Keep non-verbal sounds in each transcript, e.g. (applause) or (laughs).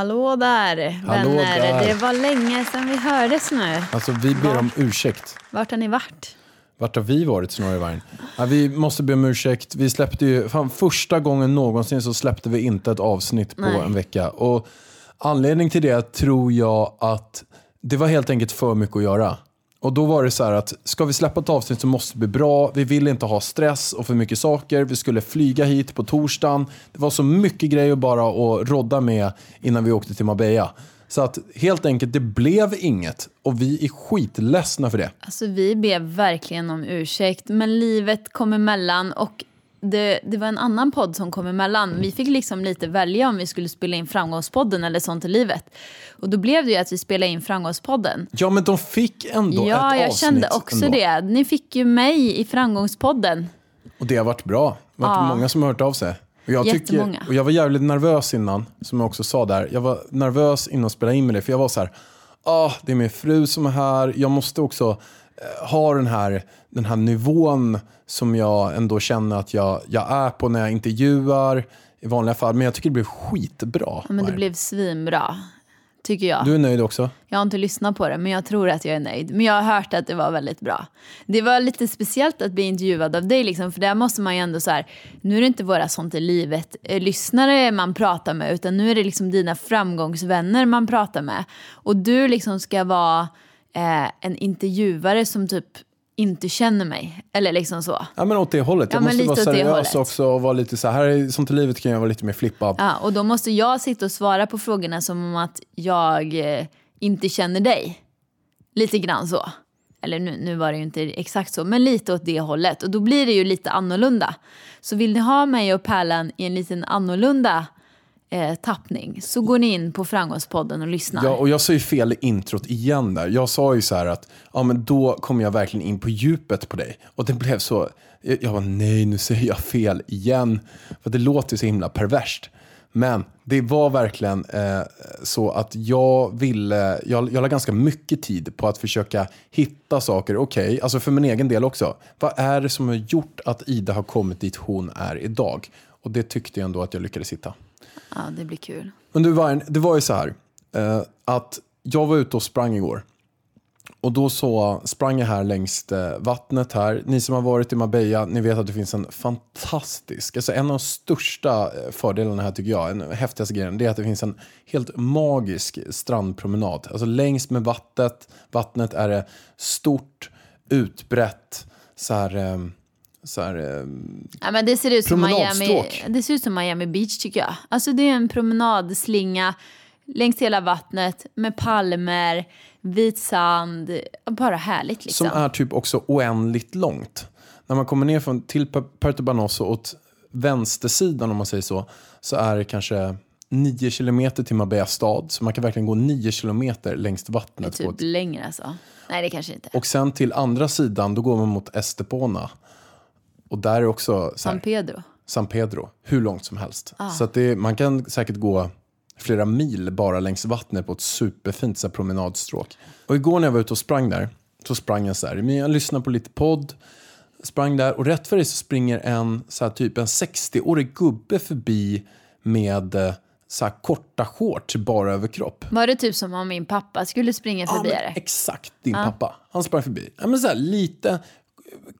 Hallå där, Hallå vänner. där. Det var länge sedan vi hördes nu. Alltså vi ber om ursäkt. Vart har ni varit? Vart har vi varit snarare vargen? Ja, vi måste be om ursäkt. Vi släppte ju, fan, första gången någonsin så släppte vi inte ett avsnitt på Nej. en vecka. Och anledning till det tror jag att det var helt enkelt för mycket att göra. Och då var det så här att ska vi släppa ett avsnitt så måste det bli bra. Vi vill inte ha stress och för mycket saker. Vi skulle flyga hit på torsdagen. Det var så mycket grejer bara att rodda med innan vi åkte till Marbella. Så att helt enkelt, det blev inget. Och vi är skitledsna för det. Alltså vi ber verkligen om ursäkt, men livet kom emellan och det, det var en annan podd som kom emellan. Vi fick liksom lite välja om vi skulle spela in Framgångspodden eller Sånt i livet. Och då blev det ju att vi spelade in Framgångspodden. Ja, men de fick ändå ja, ett jag avsnitt kände också ändå. det. Ni fick ju mig i Framgångspodden. Och det har varit bra. Det har varit Ja. många som har hört av sig. Och jag, Jättemånga. och jag var jävligt nervös innan, som jag också sa där. Jag var nervös innan att spela in med det, för jag var så här, ah, det är min fru som är här. Jag måste också eh, ha den här, den här nivån som jag ändå känner att jag, jag är på när jag intervjuar i vanliga fall. Men jag tycker det blev skitbra. Men det blev svinbra, tycker jag. Du är nöjd också? Jag har inte lyssnat på det, men jag tror att jag är nöjd. Men jag har hört att det var väldigt bra. Det var lite speciellt att bli intervjuad av dig, liksom, för där måste man ju ändå så här, nu är det inte våra Sånt i livet-lyssnare man pratar med, utan nu är det liksom dina framgångsvänner man pratar med. Och du liksom ska vara eh, en intervjuare som typ inte känner mig, eller liksom så. Ja, men åt det hållet. Ja, Jag måste vara seriös också och vara lite så här, här är sånt i livet kan jag vara lite mer flippad. Ja, och då måste jag sitta och svara på frågorna som om att jag eh, inte känner dig. Lite grann så. Eller nu, nu var det ju inte exakt så, men lite åt det hållet. Och då blir det ju lite annorlunda. Så vill ni ha mig och Pärlan i en liten annorlunda eh, tappning så går ni in på Framgångspodden och lyssnar. Ja, och jag sa ju fel i introt igen där. Jag sa ju så här att ja, men då kommer jag verkligen in på djupet på dig. Och det blev så, jag jag var nej nu säger jag fel igen. För det låter ju så himla perverst. Men det var verkligen eh, så att jag ville, jag, jag la ganska mycket tid på att försöka hitta saker. Okej, alltså för min egen del också. Vad är det som har gjort att Ida har kommit dit hon är idag? Och det tyckte jag ändå att jag lyckades hitta. Ja, det blir kul. Men du Vargen, det var ju så här. Eh, att jag var ute och sprang igår. Och då så sprang jag här längs eh, vattnet här. Ni som har varit i Marbella, ni vet att det finns en fantastisk, alltså en av de största eh, fördelarna här tycker jag, en häftigaste grejen, det är att det finns en helt magisk strandpromenad. Alltså längs med vattnet, vattnet är det stort, utbrett, så här, eh, så här eh, Ja, men det ser ut som Miami, det ser ut som Miami Beach tycker jag. Alltså det är en promenadslinga längs hela vattnet med palmer, vit sand. Bara härligt liksom. Som är typ också oändligt långt. När man kommer ner från, till Puerto Banoso åt vänstersidan om man säger så, så är det kanske 9 kilometer till Marbella stad. Så man kan verkligen gå 9 kilometer längs det är vattnet. typ ett, längre alltså. Nej det kanske inte. och sen till andra sidan, då går man mot Estepona. Och där är också så här, San Pedro. San Pedro, hur långt som helst. Ah. Så det, man kan säkert gå flera mil bara längs vattnet på ett superfint så här, promenadstråk. Och igår när jag var ute och sprang där, så sprang jag så här, men jag lyssnade på lite podd, sprang där och rätt för det så springer en så här, typ en 60-årig gubbe förbi med eh, så här, korta shorts bara över kropp. Var det typ som om min pappa skulle springa Ja, förbi men det? exakt din pappa. Han sprang förbi. Ja, men så här, lite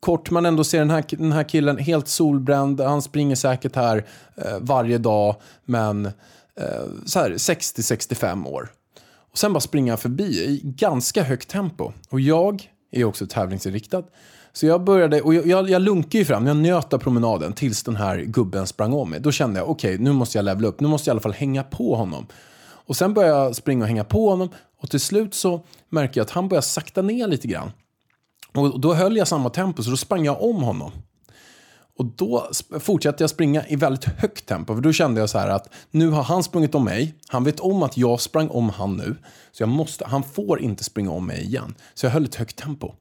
kort, man ändå ser den här, den här killen helt solbränd. Han springer säkert här eh, varje dag, men eh, så här 60-65 år. Och sen bara springer han förbi i ganska högt tempo. Och jag är också tävlingsinriktad. Så jag började, och jag, jag, jag lunkade ju fram, jag njöt av promenaden tills den här gubben sprang om mig. Då kände jag, okej, nu måste jag levla upp, nu måste jag i alla fall hänga på honom. Och sen började jag springa och hänga på honom och till slut så märker jag att han börjar sakta ner lite grann. Och då höll jag samma tempo, så då sprang jag om honom. Och då fortsatte jag springa i väldigt högt tempo. För då kände jag så här att nu har han sprungit om mig. Han vet om att jag sprang om han nu. Så jag måste, han får inte springa om mig igen. Så jag höll ett högt tempo.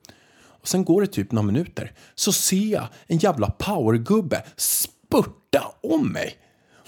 Och sen går det typ några minuter. Så ser jag en jävla powergubbe spurta om mig.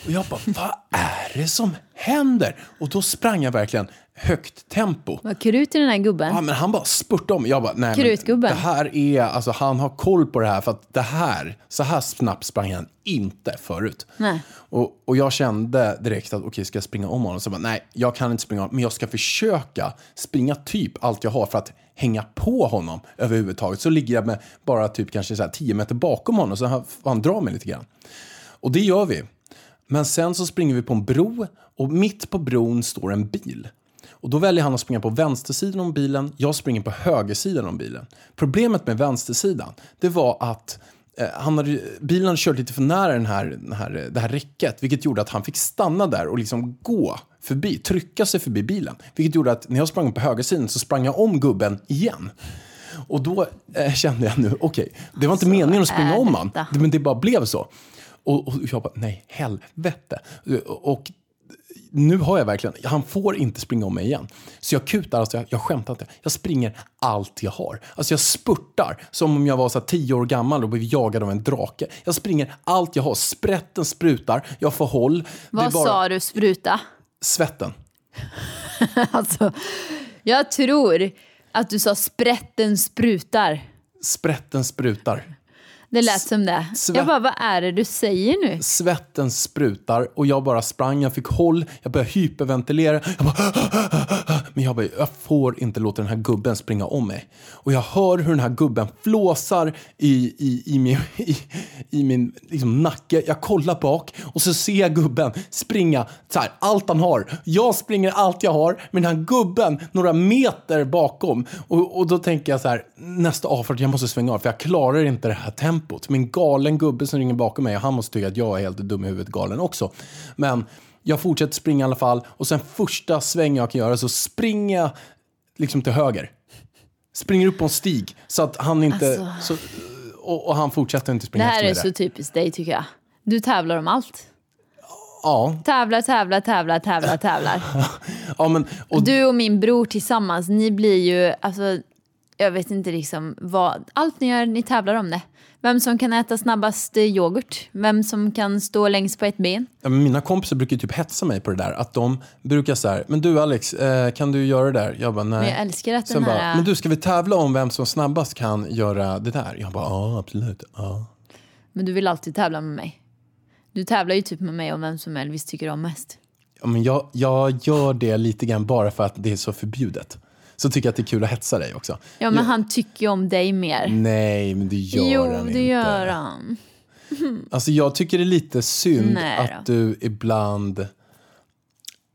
Och jag bara, vad är det som händer? Och då sprang jag verkligen högt tempo. Vad krut i den här gubben. Ja, men han bara spurtade om. Jag bara, nej, Krutgubben. det här är, alltså han har koll på det här för att det här, så här snabbt sprang han inte förut. Nej. Och, och jag kände direkt att okej, ska jag springa om honom? Så jag bara, nej, jag kan inte springa om, men jag ska försöka springa typ allt jag har för att hänga på honom överhuvudtaget. Så ligger jag med bara typ kanske så här 10 meter bakom honom så han, han drar mig lite grann. Och det gör vi. Men sen så springer vi på en bro och mitt på bron står en bil. Och då väljer han att springa på vänstersidan om bilen, jag springer på högersidan om bilen. Problemet med vänstersidan, det var att eh, han hade, bilen hade kört lite för nära den här, den här, det här räcket, vilket gjorde att han fick stanna där och liksom gå förbi, trycka sig förbi bilen. Vilket gjorde att när jag sprang på högersidan så sprang jag om gubben igen. Och då eh, kände jag nu, okej, det var inte meningen att springa om han, men det bara blev så. Och, och jag bara, nej, helvete. Och nu har jag verkligen, han får inte springa om mig igen. Så jag kutar, alltså jag, jag skämtar inte. Jag springer allt jag har. Alltså jag spurtar som om jag var så här tio år gammal och blev jagad av en drake. Jag springer allt jag har. Sprätten sprutar, jag får håll. Vad bara sa du, spruta? Svetten. (laughs) Alltså, jag tror att du sa sprätten sprutar. Sprätten sprutar. Det lät som det. svett- Jag bara, vad är det du säger nu? Svetten sprutar och jag bara sprang, jag fick håll, jag började hyperventilera. Jag bara, (gasps) men jag bara, jag får inte låta den här gubben springa om mig. Och jag hör hur den här gubben flåsar i, i, i min, (laughs) i, i min liksom, nacke. Jag kollar bak och så ser jag gubben springa så här, allt han har. Jag springer allt jag har, men den här gubben några meter bakom. Och, och då tänker jag så här, nästa avfart, jag måste svänga av för jag klarar inte det här tempot. Min galen gubbe som ringer bakom mig, han måste tycka att jag är helt dum i huvudet galen också. Men jag fortsätter springa i alla fall och sen första sväng jag kan göra så springer jag liksom till höger. Springer upp på en stig så att han inte... Alltså. Så, och, och han fortsätter inte Det springa här efter mig är där. så typiskt dig tycker jag. Du tävlar om allt. Ja, Tävlar, tävlar, tävlar, tävlar, tävlar. (laughs) ja men... Och, Du och min bror tillsammans, ni blir ju, alltså, jag vet inte liksom vad, allt ni gör, ni tävlar om det. Vem som kan äta snabbast yoghurt, vem som kan stå längst på ett ben. Ja, mina kompisar brukar typ hetsa mig på det där. Att de brukar så här, men du Alex, eh, kan du göra det där? Jag bara, nej. Men jag älskar att Sen den bara, här... men du ska vi tävla om vem som snabbast kan göra det där? Jag bara, ja absolut. Ja. Men du vill alltid tävla med mig. Du tävlar ju typ med mig om vem som Elvis tycker om mest. Ja, men jag, jag gör det lite grann bara för att det är så förbjudet. Så tycker jag att det är kul att hetsa dig också. Ja men han tycker ju om dig mer. Nej, men det gör jo, han det inte. gör han. (laughs) Alltså jag tycker det är lite synd Nej att du ibland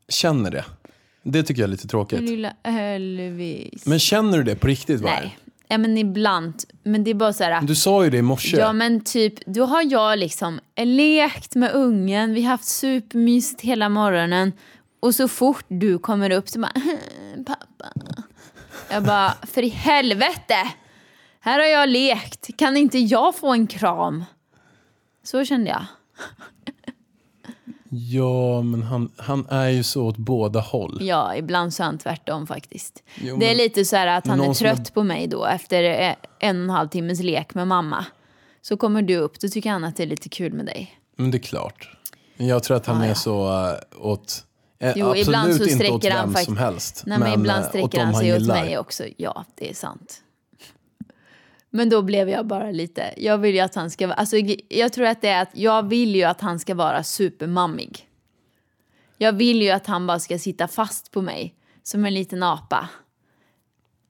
känner det. Det tycker jag är lite tråkigt. Lilla Elvis. Men känner du det på riktigt? Nej. Ja men ibland. Men det är bara så här. Du sa ju det i morse. Ja men typ, då har jag liksom lekt med ungen, vi har haft supermysigt hela morgonen och så fort du kommer upp så bara (laughs) pappa. Jag bara, för i helvete! Här har jag lekt, kan inte jag få en kram? Så kände jag. Ja, men han, han är ju så åt båda håll. Ja, ibland så är han tvärtom faktiskt. Jo, det är lite så här att han är trött på mig då efter eh, en och en halv timmes lek med mamma. Så kommer du upp, då tycker han att det är lite kul med dig. Men det är klart. Jag tror att han Ja, är ja. så uh, åt... eh, Jo, absolut ibland så inte åt vem fakt- som helst. Nej, men, ibland eh, sträcker han sig åt mig också. Ja, det är sant. Men då blev jag bara lite, jag vill ju att han ska vara, alltså jag tror att det är att jag vill ju att han ska vara supermammig. Jag vill ju att han bara ska sitta fast på mig som en liten apa.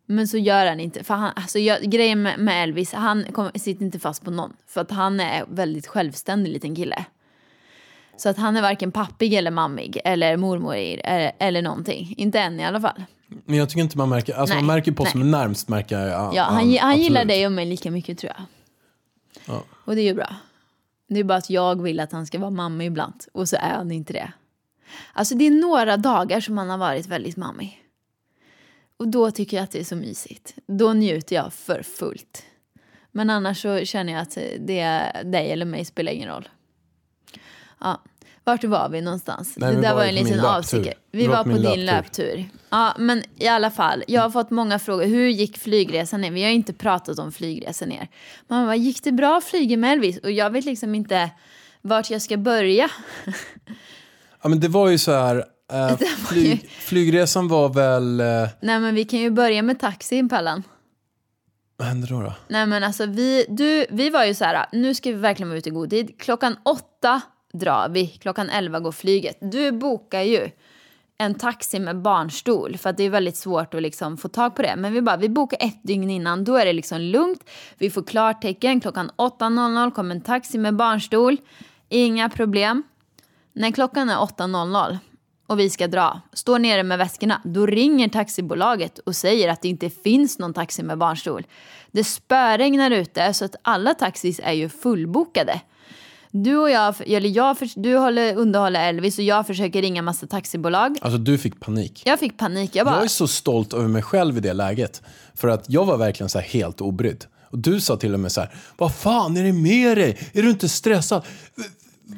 Men så gör han inte. För han, alltså jag, grejen med, Elvis, han kommer, sitter inte fast på någon. För att han är väldigt självständig liten kille. Så att han är varken pappig eller mammig eller mormor eller, eller någonting. Inte än i alla fall. Men jag tycker inte man märker... Alltså Nej, man märker på nej. som är närmst märker jag. Ja, han, han gillar dig och mig lika mycket tror jag. Ja. Och det är ju bra. Det är bara att jag vill att han ska vara mamma ibland. Och så är han inte det. Alltså det är några dagar som han har varit väldigt mammig. Och då tycker jag att det är så mysigt. Då njuter jag för fullt. Men annars så känner jag att det är dig eller mig spelar ingen roll. Ja. Vart var vi någonstans? Nej, det där var var en liten avstickare. Vi var var på din löptur. löptur. Ja, men i alla fall. Jag har fått många frågor. Hur gick flygresan ner? Vi har inte pratat om flygresan ner. Man bara, gick det bra att flyga med Elvis? Och jag vet liksom inte vart jag ska börja. (laughs) Ja, men det var ju så här, eh, (laughs) var ju- flyg, flygresan var väl, eh, Nej, men vi kan ju börja med taxin, Pallan. vad hände då? då? Nej men alltså vi, du, vi var ju så här, nu ska vi verkligen vara ute i god tid. Klockan åtta drar vi, klockan elva går flyget. Du bokar ju en taxi med barnstol för att det är väldigt svårt att liksom få tag på det. Men vi bara, vi bokar ett dygn innan, då är det liksom lugnt. Vi får klartecken, klockan 8.00 kommer en taxi med barnstol. Inga problem. När klockan är 8.00 och vi ska dra, står nere med väskorna, då ringer taxibolaget och säger att det inte finns någon taxi med barnstol. Det spöregnar ute så att alla taxis är ju fullbokade. Du och jag, eller jag, du håller, underhåller Elvis och jag försöker ringa massa taxibolag. Alltså du fick panik. Jag fick panik. Jag bara, Jag är så stolt över mig själv i det läget. För att jag var verkligen så här helt obrydd. Och du sa till och med så här, vad fan är det med dig? Är du inte stressad?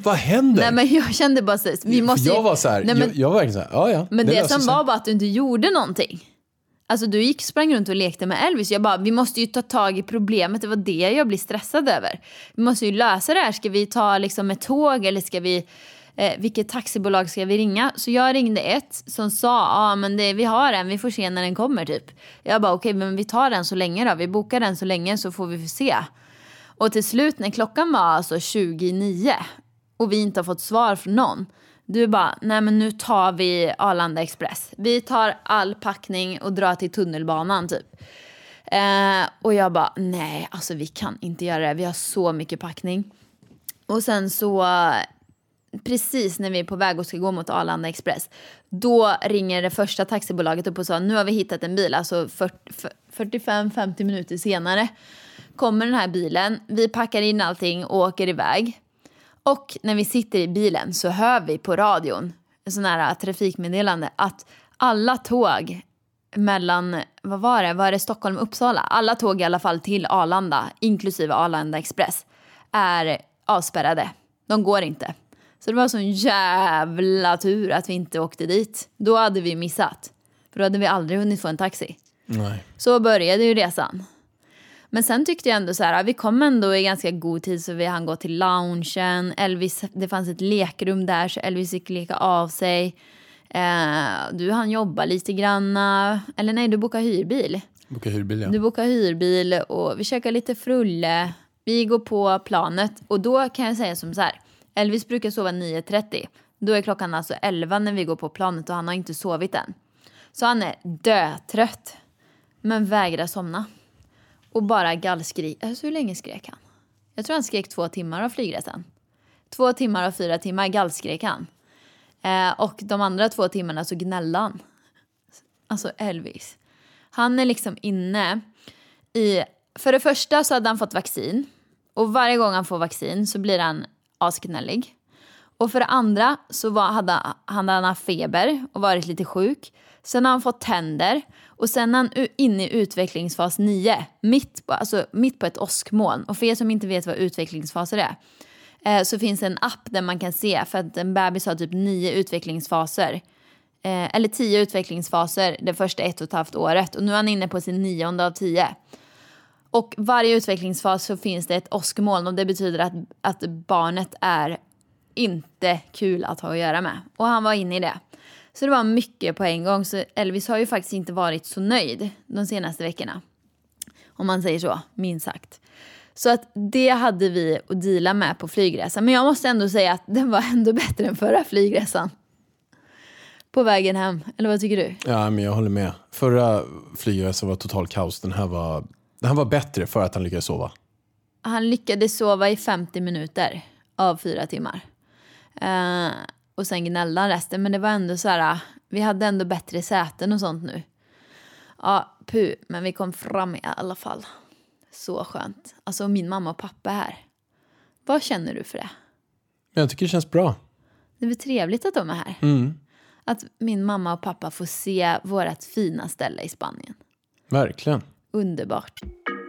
Vad händer? nej men jag kände bara så, vi För måste jag var så här, nej, men, jag, jag var verkligen så här, ja ja. Men det, löser som var bara att du inte gjorde någonting. Alltså du gick sprang runt och lekte med Elvis. Jag bara, vi måste ju ta tag i problemet. Det var det jag blev stressad över. Vi måste ju lösa det här. Ska vi ta liksom ett tåg eller ska vi... Eh, vilket taxibolag ska vi ringa? Så jag ringde ett som sa, ja ah, men det, vi har en, vi får se när den kommer typ. Jag bara, okej men vi tar den så länge då. Vi bokar den så länge så får vi se. Och till slut när klockan var alltså 29 och vi inte har fått svar från någon. Du bara, nej men nu tar vi Arlanda Express. Vi tar all packning och drar till tunnelbanan typ. Eh, och jag bara, nej alltså vi kan inte göra det. Vi har så mycket packning. Och sen så, precis när vi är på väg och ska gå mot Arlanda Express, då ringer det första taxibolaget upp och sa nu har vi hittat en bil, alltså 45-50 minuter senare kommer den här bilen, vi packar in allting och åker iväg. Och när vi sitter i bilen så hör vi på radion, en sån här trafikmeddelande, att alla tåg mellan, vad var det, var det Stockholm och Uppsala? Alla tåg i alla fall till Arlanda, inklusive Arlanda Express, är avspärrade. De går inte. Så det var sån jävla tur att vi inte åkte dit. Då hade vi missat. För då hade vi aldrig hunnit få en taxi. Nej. Så började ju resan. Men sen tyckte jag ändå så här, vi kom ändå i ganska god tid så vi hann gå till loungen. Elvis, det fanns ett lekrum där så Elvis fick leka av sig. Eh, du hann jobba lite granna. Eller nej, du bokade hyrbil. Boka hyrbil ja. Du bokar hyrbil och vi käkar lite frulle. Vi går på planet och då kan jag säga som så här. Elvis brukar sova 9.30. Då är klockan alltså 11 när vi går på planet och han har inte sovit än. Så han är dötrött. Men vägrar somna. Och bara gallskrik. Alltså hur länge skrek han? Jag tror han skrek två timmar av flygresan. Två timmar och fyra timmar gallskrek han. Eh, och de andra två timmarna så gnällde han. Alltså Elvis. Han är liksom inne i... För det första så hade han fått vaccin. Och varje gång han får vaccin så blir han asgnällig. Och för det andra så var, hade han hade han haft feber och varit lite sjuk. Sen har han fått tänder. Och sen är han inne i utvecklingsfas 9. Mitt på, alltså mitt på ett åskmoln. Och för er som inte vet vad utvecklingsfaser är. Eh, så finns det en app där man kan se. För att en bebis har typ nio utvecklingsfaser. Eh, eller tio utvecklingsfaser det första ett och ett halvt året. Och nu är han inne på sin nionde av tio. Och varje utvecklingsfas så finns det ett åskmoln och det betyder att, att barnet är inte kul att ha att göra med. Och han var inne i det. Så det var mycket på en gång. Så Elvis har ju faktiskt inte varit så nöjd de senaste veckorna. Om man säger så, minst sagt. Så att det hade vi att deala med på flygresan. Men jag måste ändå säga att den var ändå bättre än förra flygresan. På vägen hem. Eller vad tycker du? Ja, men jag håller med. Förra flygresan var total kaos. Den här var, den här var bättre för att han lyckades sova. Han lyckades sova i 50 minuter av fyra timmar. Eh, och sen gnällde han resten. Men det var ändå så här, vi hade ändå bättre säten och sånt nu. Ja, pu, men vi kom fram i alla fall. Så skönt. Alltså min mamma och pappa är här. Vad känner du för det? Jag tycker det känns bra. Det är väl trevligt att de är här? Mm. att min mamma och pappa får se vårt fina ställe i Spanien. Verkligen. Underbart.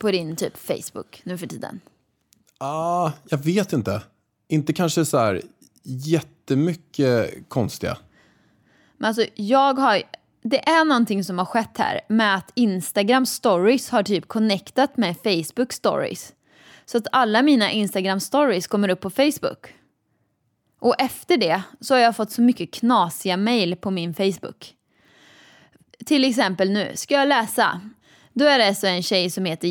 på din typ Facebook nu för tiden? Ah, jag vet inte. Inte kanske så här jättemycket konstiga. Men alltså jag har, det är någonting som har skett här med att Instagram stories har typ connectat med Facebook stories. Så att alla mina Instagram stories kommer upp på Facebook. Och efter det så har jag fått så mycket knasiga mail på min Facebook. Till exempel nu, ska jag läsa? Då är det så en tjej som heter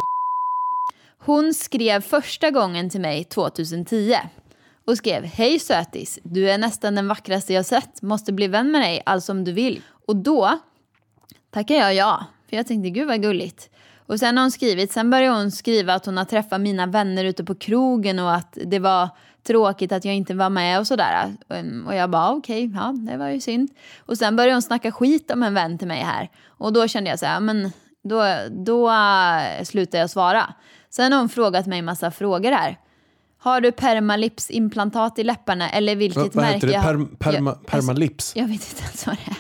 hon skrev första gången till mig 2010 och skrev Hej sötis, du är nästan den vackraste jag sett, måste bli vän med dig, alltså om du vill. Och då tackar jag ja, för jag tänkte gud vad gulligt. Och sen har hon skrivit, sen började hon skriva att hon har träffat mina vänner ute på krogen och att det var tråkigt att jag inte var med och sådär. Ehm, och jag bara okej, okay, ja det var ju synd. Och sen började hon snacka skit om en vän till mig här. Och då kände jag så här, men då, då eh, slutade jag svara. Sen har hon frågat mig massa frågor här. Har du permalipsimplantat i läpparna eller vilket Vad, vad märke? heter det? Per, perma, Jag- permalips? jag vet inte ens vad det är.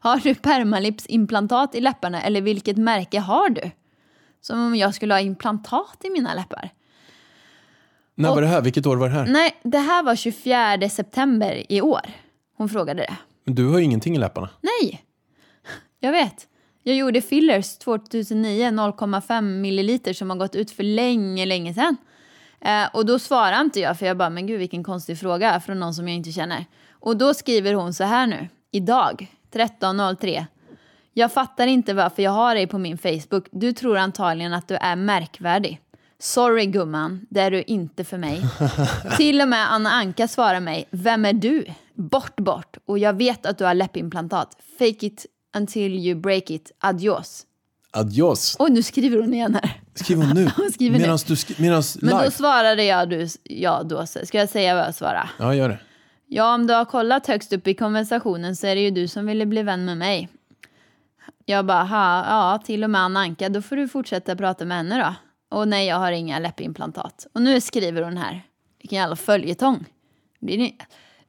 Har du permalipsimplantat i läpparna eller vilket märke har du? Som om jag skulle ha implantat i mina läppar. När var det här? Vilket år var det här? Nej, det här var 24 september i år. Hon frågade det. Men du har ju ingenting i läpparna. Nej, jag vet. Jag gjorde fillers 2009, 0,5 milliliter som har gått ut för länge, länge sedan. Eh, och då svarar inte jag för jag bara, men gud vilken konstig fråga från någon som jag inte känner. Och då skriver hon så här nu, idag, 13.03. Jag fattar inte varför jag har dig på min Facebook. Du tror antagligen att du är märkvärdig. Sorry gumman, det är du inte för mig. (laughs) Till och med Anna Anka svarar mig, vem är du? Bort, bort. Och jag vet att du har läppimplantat. Fake it until you break it. Adios. Adios. Och nu skriver hon igen här. Skriv hon nu. (laughs) Hon skriver nu. Medans du skri- medans Men live. då svarade jag du, ja då. Ska jag säga vad jag svarade? Ja, gör det. Ja, om du har kollat högst upp i konversationen så är det ju du som ville bli vän med mig. Jag bara, ha, ja, till och med Anna Anka, då får du fortsätta prata med henne då. Och nej, jag har inga läppimplantat. Och nu skriver hon här, vilken jävla följetong. Blir det,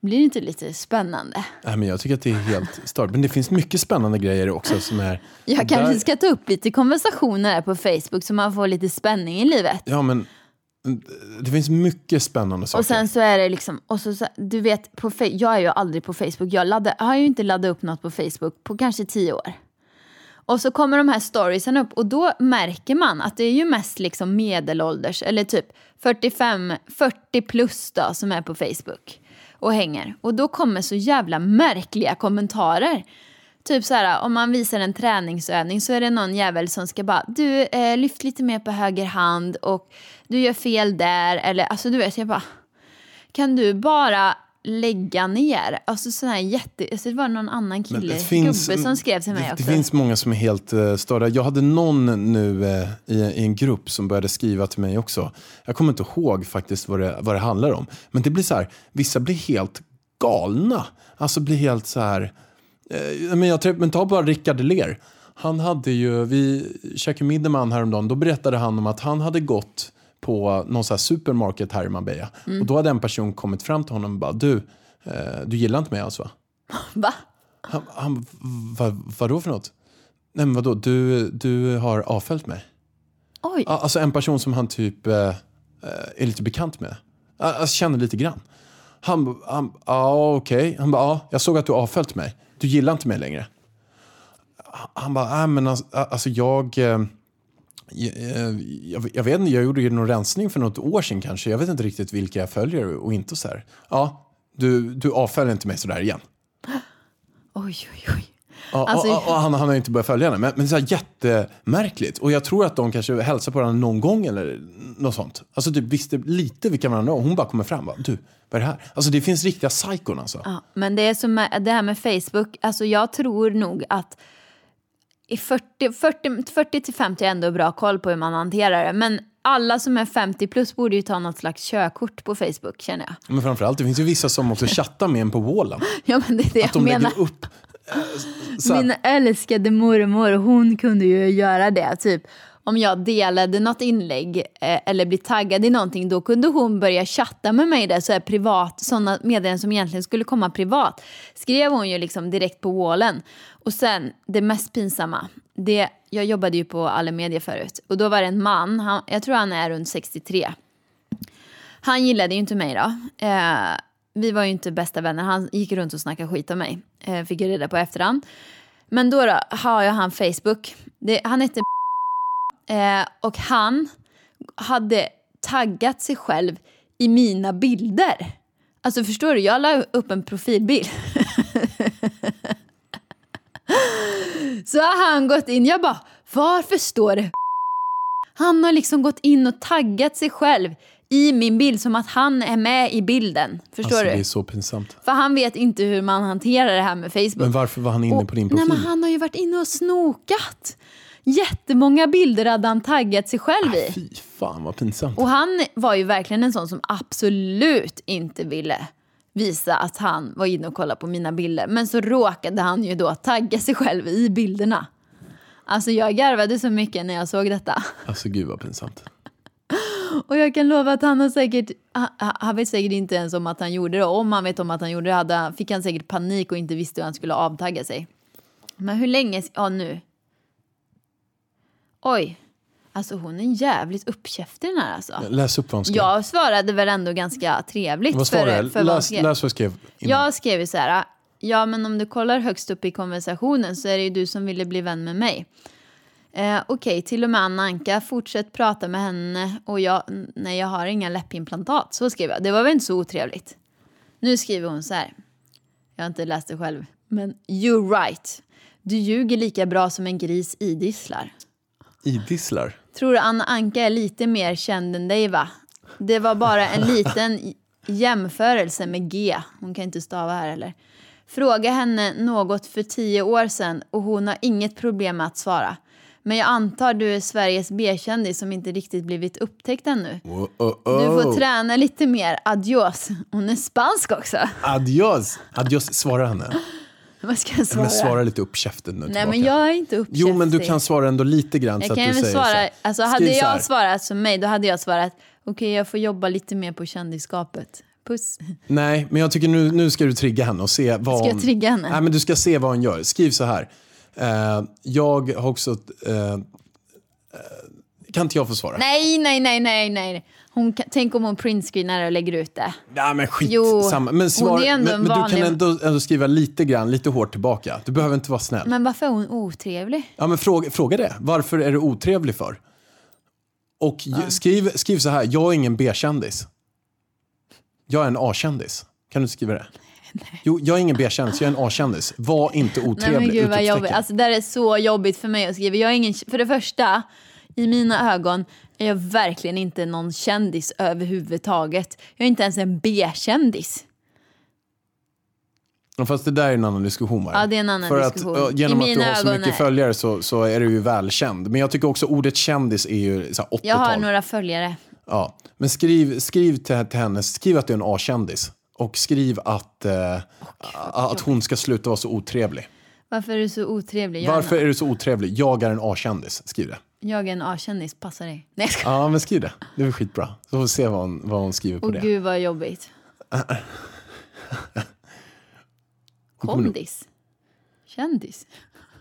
blir det inte lite spännande? Nej, men jag tycker att det är helt stört. Men det finns mycket spännande grejer också som är... Jag Där- kanske ska ta upp lite konversationer här på Facebook så man får lite spänning i livet. Ja, men mm, det finns mycket spännande saker. Och sen så är det liksom, och så, så, du vet, på, jag är ju aldrig på Facebook. Jag, laddar, har ju inte laddat upp något på Facebook på kanske tio år. Och så kommer de här storiesen upp och då märker man att det är ju mest liksom medelålders eller typ 45, 40 plus då som är på Facebook och hänger. Och då kommer så jävla märkliga kommentarer. Typ så här, om man visar en träningsövning så är det någon jävel som ska bara, du eh, lyft lite mer på höger hand och du gör fel där. Eller alltså du vet, jag bara, kan du bara lägga ner? Alltså sån här jätte, alltså, det var någon annan kille, finns- gubbe som skrev till mig det, också. Det finns många som är helt uh, störda. Jag hade någon nu eh, i, i en grupp som började skriva till mig också. Jag kommer inte ihåg faktiskt vad det, vad det handlar om. Men det blir så här, vissa blir helt galna. Alltså blir helt så här... Eh, men, jag, men ta bara Rickard Ler. Han hade ju, vi käkade middag med han häromdagen. Då berättade han om att han hade gått på någon så här supermarket här i Marbella. Mm. Och då hade en person kommit fram till honom och bara, du, eh, du gillar inte mig alltså va? Va? Han, han, vad, vadå för något? Nej men vadå, du, du har avföljt mig? Oj. Alltså en person som han typ eh, eh, är lite bekant med. Alltså känner lite grann. Han, han ja okej. Han bara, ja, jag såg att du avföljt mig. Du gillar inte mig längre. Han bara, nej men alltså, alltså jag, eh, jag, jag, jag vet inte, jag gjorde ju någon rensning för något år sedan kanske. Jag vet inte riktigt vilka jag följer och inte så här. Ja, du, du avföljer inte mig sådär igen. Oj, oj, oj. Ja, Alltså- och, och han, han har inte börjat följa henne. Men, men så här jättemärkligt. Och jag tror att de kanske hälsar på varandra någon gång eller något sånt. Alltså typ visste lite vilka varandra var. Hon bara kommer fram. Bara, du, vad är det här? Alltså det finns riktiga psykon alltså. Ja, men det är som det här med Facebook, alltså jag tror nog att i 40, 40, 40 till 50 är ändå bra koll på hur man hanterar det. Men alla som är 50 plus borde ju ta något slags körkort på Facebook känner jag. Men framförallt, det finns ju vissa som också chattar med en på wallen. (laughs) Ja men det är det Att jag de menar. lägger upp... här, Min älskade mormor, hon kunde ju göra det. Typ om jag delade något inlägg eh, eller blev taggad i någonting, då kunde hon börja chatta med mig där, så här privat, sådana meddelanden som egentligen skulle komma privat. Skrev hon ju liksom direkt på wallen. Och sen, det mest pinsamma, det, jag jobbade ju på alla medier förut, och då var det en man, han, jag tror han är runt 63. Han gillade ju inte mig då. Eh, vi var ju inte bästa vänner. Han gick runt och snackade skit om mig. Eh, fick jag reda på efterhand. Men då, då har jag han Facebook. Det, han hette eh, och han hade taggat sig själv i mina bilder. Alltså förstår du, jag la upp en profilbild. (laughs) Så har han gått in, jag bara, varför står det han har liksom gått in och taggat sig själv i min bild som att han är med i bilden. Förstår alltså, det du? är så pinsamt. För han vet inte hur man hanterar det här med Facebook. Men varför var han inne Och- på din Nej, profil? men han har ju varit inne och snokat. Jättemånga bilder hade han taggat sig själv i. Fy fan vad pinsamt. Och han var ju verkligen en sån som absolut inte ville visa att han var inne och kollade på mina bilder. Men så råkade han ju då tagga sig själv i bilderna. Alltså jag garvade så mycket när jag såg detta. Alltså gud vad pinsamt. Och jag kan lova att han har säkert, han, vet säkert inte ens om att han gjorde det. Om han vet om att han gjorde det hade, fick han säkert panik och inte visste hur han skulle avtagga sig. Men hur länge, ja nu. Oj, alltså hon är jävligt uppkäftig den här alltså. Läs upp vad han skrev. Jag svarade väl ändå ganska trevligt. vad svarade för, för vad Läs, skrev. läs vad jag skrev. innan. Jag skrev ju så här, ja men om du kollar högst upp i konversationen så är det ju du som ville bli vän med mig. Eh, Okej, till och med Anna Anka, fortsätt prata med henne och jag, nej jag har inga läppimplantat. Så skrev jag, det var väl inte så otrevligt. Nu skriver hon så här, jag har inte läst det själv, men you're right. Du ljuger lika bra som en gris idisslar. Idisslar. Tror du Anna Anka är lite mer känd än dig va? Det var bara en liten jämförelse med G. Hon kan inte stava här heller. Fråga henne något för tio år sedan och hon har inget problem med att svara. Men jag antar du är Sveriges B-kändis som inte riktigt blivit upptäckt ännu. Oh, oh, Du får oh. träna lite mer. Adios. Hon är spansk också. Adios. Adios. Svara henne. (laughs) Vad ska jag svara? Men svara lite upp käften nu Nej tillbaka. men jag är inte uppkäftig. Jo men du kan svara ändå lite grann så Jag att kan du väl säger så svara, alltså hade så jag svarat som mig då hade jag svarat okej jag får jobba lite mer på kändisskapet. Puss. (laughs) Nej, men jag tycker nu, nu ska du trigga henne och se vad Ska jag hon... trigga henne? Nej, men du ska se vad hon gör. Skriv så här. Eh, jag har också... Eh, eh, kan inte jag få svara? Nej, nej, nej, nej, nej. Hon tänk om hon printscreenar och lägger ut det. Nej, men skit Jo, samma. hon Men, svar, är ändå men, en men du kan ändå, ändå skriva lite grann, lite hårt tillbaka. Du behöver inte vara snäll. Men varför är hon otrevlig? Ja, men fråga, fråga det. Varför är du otrevlig för? Och ju- skriv, skriv så här, jag är ingen B-kändis. Jag är en A-kändis. Kan du skriva det? (laughs) Jo, jag är ingen B-kändis, jag är en A-kändis. Var inte Nej otrevlig. men gud vad jobbigt. Alltså det är så jobbigt för mig att skriva. Jag är ingen, för det första, i mina ögon är jag verkligen inte någon kändis överhuvudtaget. Jag är inte ens en B-kändis. Fast det där är en annan diskussion. Ja, det är en annan För diskussion. Att, ja, genom I att du har så mycket är- följare så, så är du ju välkänd. Men jag tycker också ordet kändis är ju så här 80-tal. Jag har några följare. Ja. Men skriv, skriv till, till henne, skriv att du är en A-kändis. Och skriv att, eh, att hon ska sluta vara så otrevlig. Varför är du så otrevlig? Jag, Varför är, är du så otrevlig? Jag är en A-kändis. Skriv det. Jag är en A-kändis, passa dig. Nej jag skojar. Ja, men skriv det. Det är skitbra. Så får vi se vad hon, vad hon skriver på Åh det. gud vad jobbigt. Kondis? Kändis?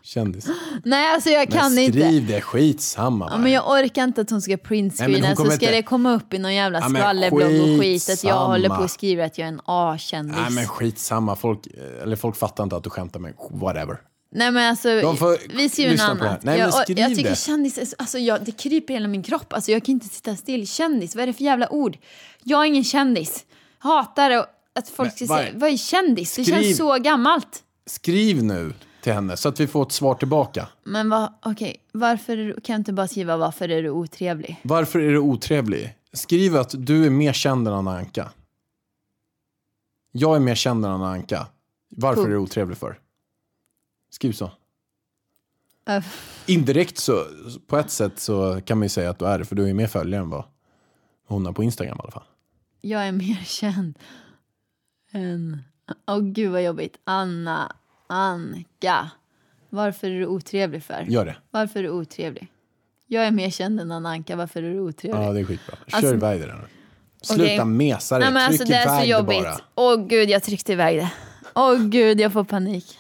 Kändis. Nej alltså jag kan men inte. skriv det, skitsamma. Ja, men jag orkar inte att hon ska printscreena så ska inte- det komma upp i någon jävla Ja, skvallerblogg och skit att jag håller på och skriver att jag är en A-kändis. Nej men skitsamma, folk, eller folk fattar inte att du skämtar med whatever. Nej men alltså, vi ser ju en det annan. Nej, jag, skriv jag tycker det. kändis, alltså jag, det kryper hela min kropp. Alltså jag kan inte sitta still. Kändis, vad är det för jävla ord? Jag är ingen kändis. Hatar att- folk ska säga, vad är kändis? Det Skriv- känns så gammalt. Skriv nu till henne så att vi får ett svar tillbaka. Men vad, okej, varför är du- kan jag inte bara skriva varför är du otrevlig? Varför är du otrevlig? Skriv att du är mer känd än Anna Anka. Jag är mer känd än Anna Anka. Varför Punkt. är du otrevlig för? Skriv så. Äh, Indirekt så, på ett sätt så kan man ju säga att du är det, för du är mer följare än vad hon har på Instagram i alla fall. Jag är mer (laughs) känd än... Åh gud vad jobbigt. Anna, Anka. Varför är du otrevlig för? Gör det. Varför är du otrevlig? Jag är mer känd än Anna Anka. Varför är du otrevlig? Ja, det är skitbra. Kör Alltså- iväg det där. Sluta Okej. mesa dig, Nej, men tryck alltså, det är så jobbigt. Åh gud, jag tryckte iväg det. Åh gud, jag får panik.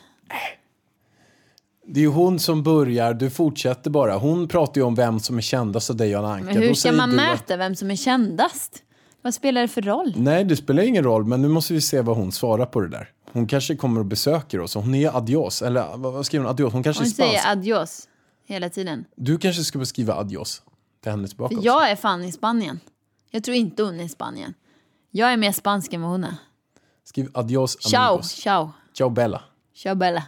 Det är ju hon som börjar, du fortsätter bara. Hon pratar ju om vem som är kändast av dig och Anka. Men hur ska man du att- mäta vem som är kändast? Vad spelar det för roll? Nej, det spelar ingen roll, men nu måste vi se vad hon svarar på det där. Hon kanske kommer och besöker oss. Hon är adios, eller vad skriver hon? Adios. Hon kanske Hon är spansk. säger adios hela tiden. Du kanske ska beskriva adios till henne tillbaka För jag är fan i Spanien. Jag tror inte hon är i Spanien. Jag är mer spansk än vad hon är. Skriv adios Ciao, amigos. ciao. Ciao Bella. Ciao Bella.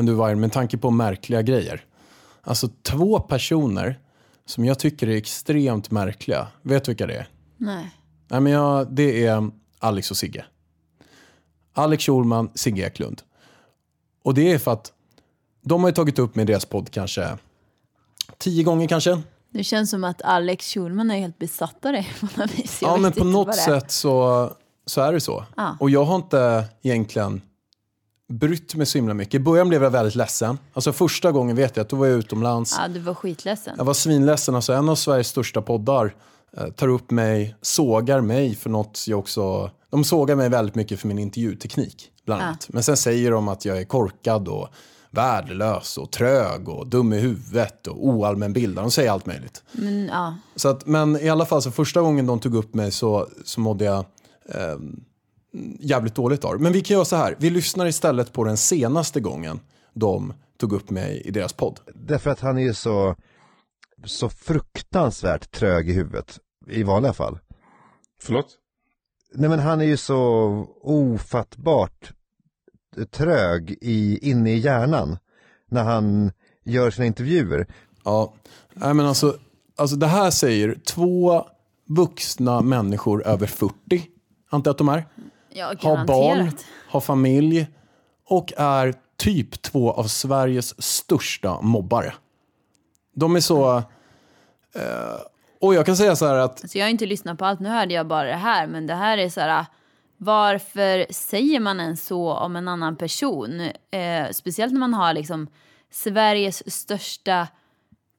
Men du Vargen, med tanke på märkliga grejer. Alltså två personer som jag tycker är extremt märkliga. Vet du vilka det är? Nej. Nej, men jag, det är Alex och Sigge. Alex Schulman, Sigge Eklund. Och det är för att de har ju tagit upp med deras podd kanske tio gånger kanske. Det känns som att Alex Schulman är helt besatt av dig på något vis. Jag ja, men på något sätt så, så är det så. Ja. Och jag har inte egentligen brytt mig så himla mycket. I början blev jag väldigt ledsen. Alltså första gången vet jag att då var jag utomlands. Ja, du var skitledsen. Jag var svinledsen. Alltså, en av Sveriges största poddar eh, tar upp mig, sågar mig för något jag också... De sågar mig väldigt mycket för min intervjuteknik, bland Ja. annat. Men sen säger de att jag är korkad och värdelös och trög och dum i huvudet och oallmänbildad. De säger allt möjligt. Men, ja. Så att, men i alla fall, så första gången de tog upp mig så, så mådde jag eh, jävligt dåligt av. Men vi kan göra så här. Vi lyssnar istället på den senaste gången de tog upp mig i deras podd. Därför att han är ju så, så fruktansvärt trög i huvudet. I vanliga fall. Förlåt? Nej men han är ju så ofattbart trög i, inne i hjärnan. När han gör sina intervjuer. Ja, nej men alltså, alltså det här säger två vuxna människor över 40, antar jag att de är, ja, har barn, har familj och är typ två av Sveriges största mobbare. De är så... Eh, och jag kan säga så här att Alltså jag har inte lyssnat på allt, nu hörde jag bara det här. Men det här är så här, varför säger man ens så om en annan person? Eh, speciellt när man har liksom Sveriges största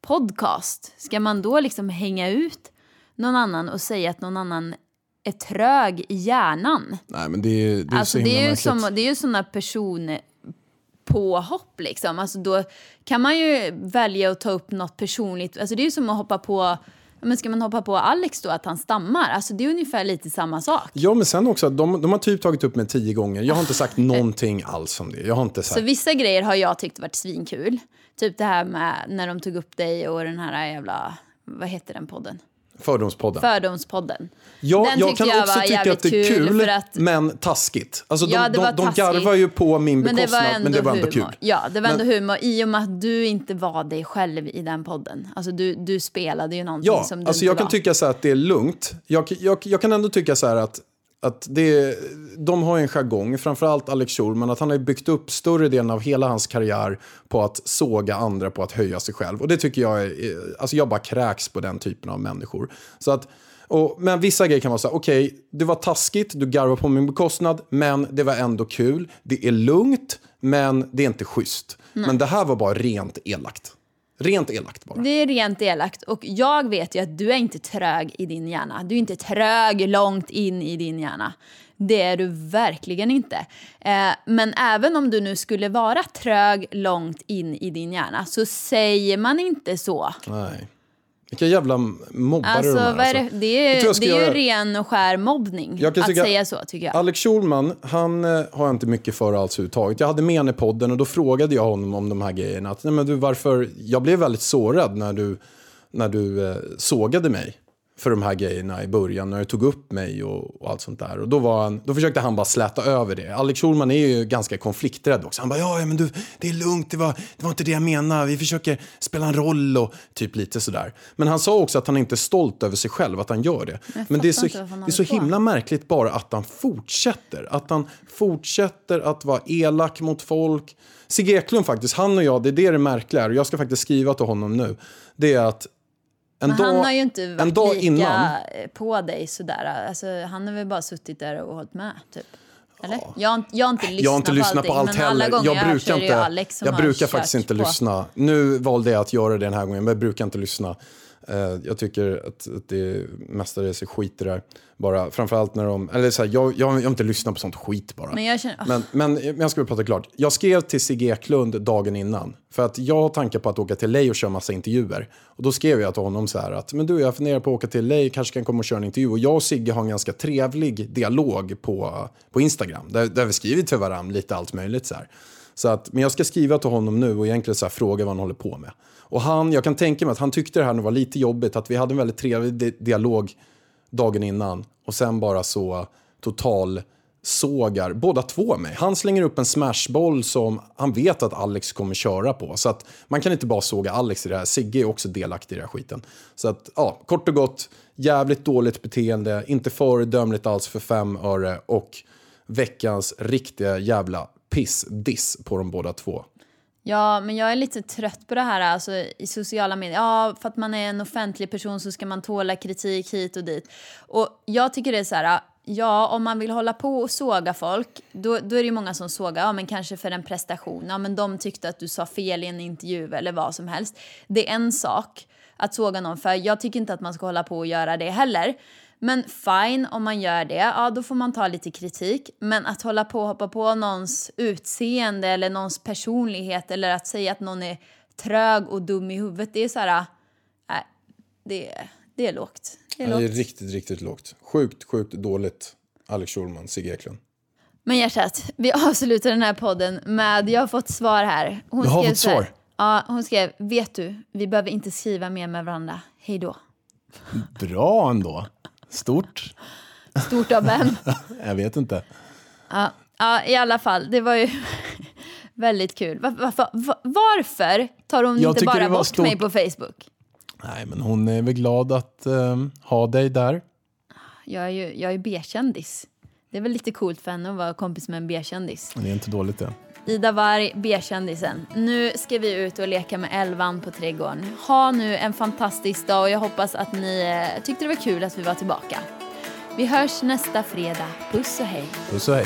podcast. Ska man då liksom hänga ut någon annan och säga att någon annan är trög i hjärnan? Nej, men det är, det är Alltså så det är ju som, det är ju sådana personpåhopp liksom. Alltså då kan man ju välja att ta upp något personligt. Alltså det är ju som att hoppa på, men ska man hoppa på Alex då att han stammar? Alltså det är ungefär lite samma sak. Ja, men sen också, de, de har typ tagit upp mig tio gånger. Jag har inte sagt någonting alls om det. Jag har inte Så sagt... vissa grejer har jag tyckt varit svinkul. Typ det här med när de tog upp dig och den här jävla, vad heter den podden? Fördomspodden. Fördomspodden. Ja, Den jag kan jag också tycka att det är kul kul, för att- men taskigt. Alltså, Ja, de, var de, de taskigt. garvar ju på min Men det bekostnad, var ändå, men det var ändå humor. kul. Ja, det var ändå Men- humor i och med att du inte var dig själv i den podden. Alltså du, du spelade ju någonting Ja, som du alltså inte jag kan var. tycka så här att det är lugnt. Jag, jag, jag kan ändå tycka så här att, att det, de har ju en jargong, framförallt Alex Schulman, att han har byggt upp större delen av hela hans karriär på att såga andra, på att höja sig själv. Och det tycker jag är, alltså jag bara kräks på den typen av människor. Så att, och, men vissa grejer kan vara så här, okej, det var taskigt, du garvar på min bekostnad, men det var ändå kul. Det är lugnt, men det är inte schysst. Men det här var bara rent elakt. Rent elakt bara. Det är rent elakt och jag vet ju att du är inte trög i din hjärna. Du är inte trög långt in i din hjärna. Det är du verkligen inte. Eh, men även om du nu skulle vara trög långt in i din hjärna så säger man inte så. Nej. Vilka jävla mobbare Alltså, de är. vad är det? alltså. Det Jag är, jag ska det är ju ren och skär mobbning Jag att tycka- säga så tycker jag. Alex Schulman, han eh, har jag inte mycket för alls överhuvudtaget. Jag hade med honom i podden och då frågade jag honom om de här grejerna. Att, nej, men du, varför? Jag blev väldigt sårad när du, när du eh, sågade mig för de här grejerna i början när jag tog upp mig och, och allt sånt där. Och då, var han, då försökte han bara släta över det. Alex Schulman är ju ganska konflikträdd också. Han bara, ja, ja men du, det är lugnt, det var, det var inte det jag menade, vi försöker spela en roll och typ lite sådär. Men han sa också att han inte är stolt över sig själv, att han gör det. jag Men det är så, det är så himla märkligt bara att han fortsätter. Att han fortsätter att vara elak mot folk. Sigge Eklund faktiskt, han och jag, det är det det märkliga är. Och jag ska faktiskt skriva till honom nu. Det är att en Men dag, han har ju inte varit lika innan. på dig sådär. Alltså, han har väl bara suttit där och hållit med, typ. Eller? Jag, har jag har inte lyssnat, Jag har inte lyssnat på allting, allt men alla heller. Jag jag brukar inte, jag brukar faktiskt inte på. lyssna. Nu valde jag att göra det den här gången, men jag brukar inte lyssna. Eh, jag tycker att, att det mestadels är skit i det där. Bara, framförallt när de, eller så här, jag, jag, jag inte lyssnat på sånt skit bara. Men jag känner, Men, men, men jag ska prata klart. Jag skrev till Sigge Eklund dagen innan. För att jag har tankar på att åka till LA och köra massa intervjuer. Och då skrev jag till honom så här att men du, jag funderar på att åka till LA, kanske kan komma och köra en intervju. Och jag och Sigge har en ganska trevlig dialog på, på Instagram. Där, där vi skriver till varandra lite allt möjligt så här. Så att, men jag ska skriva till honom nu och egentligen så här fråga vad han håller på med. Och han, jag kan tänka mig att han tyckte det här nu var lite jobbigt, att vi hade en väldigt trevlig di- dialog dagen innan och sen bara så total sågar båda två mig. Han slänger upp en smashboll som han vet att Alex kommer köra på. Så att man kan inte bara såga Alex i det här. Sigge är också delaktig i den här skiten. Så att, ja, kort och gott, jävligt dåligt beteende, inte föredömligt alls för fem öre och veckans riktiga jävla piss-diss på de båda två. Ja, men jag är lite trött på det här alltså, i sociala medier. Ja, för att man är en offentlig person så ska man tåla kritik hit och dit. Och jag tycker det är så här, ja, om man vill hålla på och såga folk, då, då är det ju många som sågar, ja men kanske för en prestation, ja men de tyckte att du sa fel i en intervju eller vad som helst. Det är en sak att såga någon för, jag tycker inte att man ska hålla på och göra det heller. Men fine om man gör det, ja då får man ta lite kritik. Men att hålla på och hoppa på någons utseende eller någons personlighet eller att säga att någon är trög och dum i huvudet, det är så här, nej, det, är- det är lågt. Det är Det är lågt. riktigt, riktigt lågt. Sjukt, sjukt dåligt. Alex Schulman, Sigge Eklund. Men hjärtat, vi avslutar den här podden med, jag har fått svar här. Hon Jag har fått svar? Ja, hon skrev, vet du, vi behöver inte skriva mer med varandra. Hej då. Bra ändå. Stort. Stort av vem? (laughs) Jag vet inte. Ja, ja, i alla fall, det var ju (laughs) väldigt kul. Var, varför, va- varför tar hon Jag inte bara bort stort. mig på Facebook? Nej, men hon är väl glad att eh, ha dig där. Jag är ju jag är B-kändis. Det är väl lite coolt för henne att vara kompis med en B-kändis. Det är inte dåligt det. Ida Warg, B-kändisen. Nu ska vi ut och leka med elvan på trädgården. Ha nu en fantastisk dag och jag hoppas att ni eh, tyckte det var kul att vi var tillbaka. Vi hörs nästa fredag. Puss och hej. Puss och hej.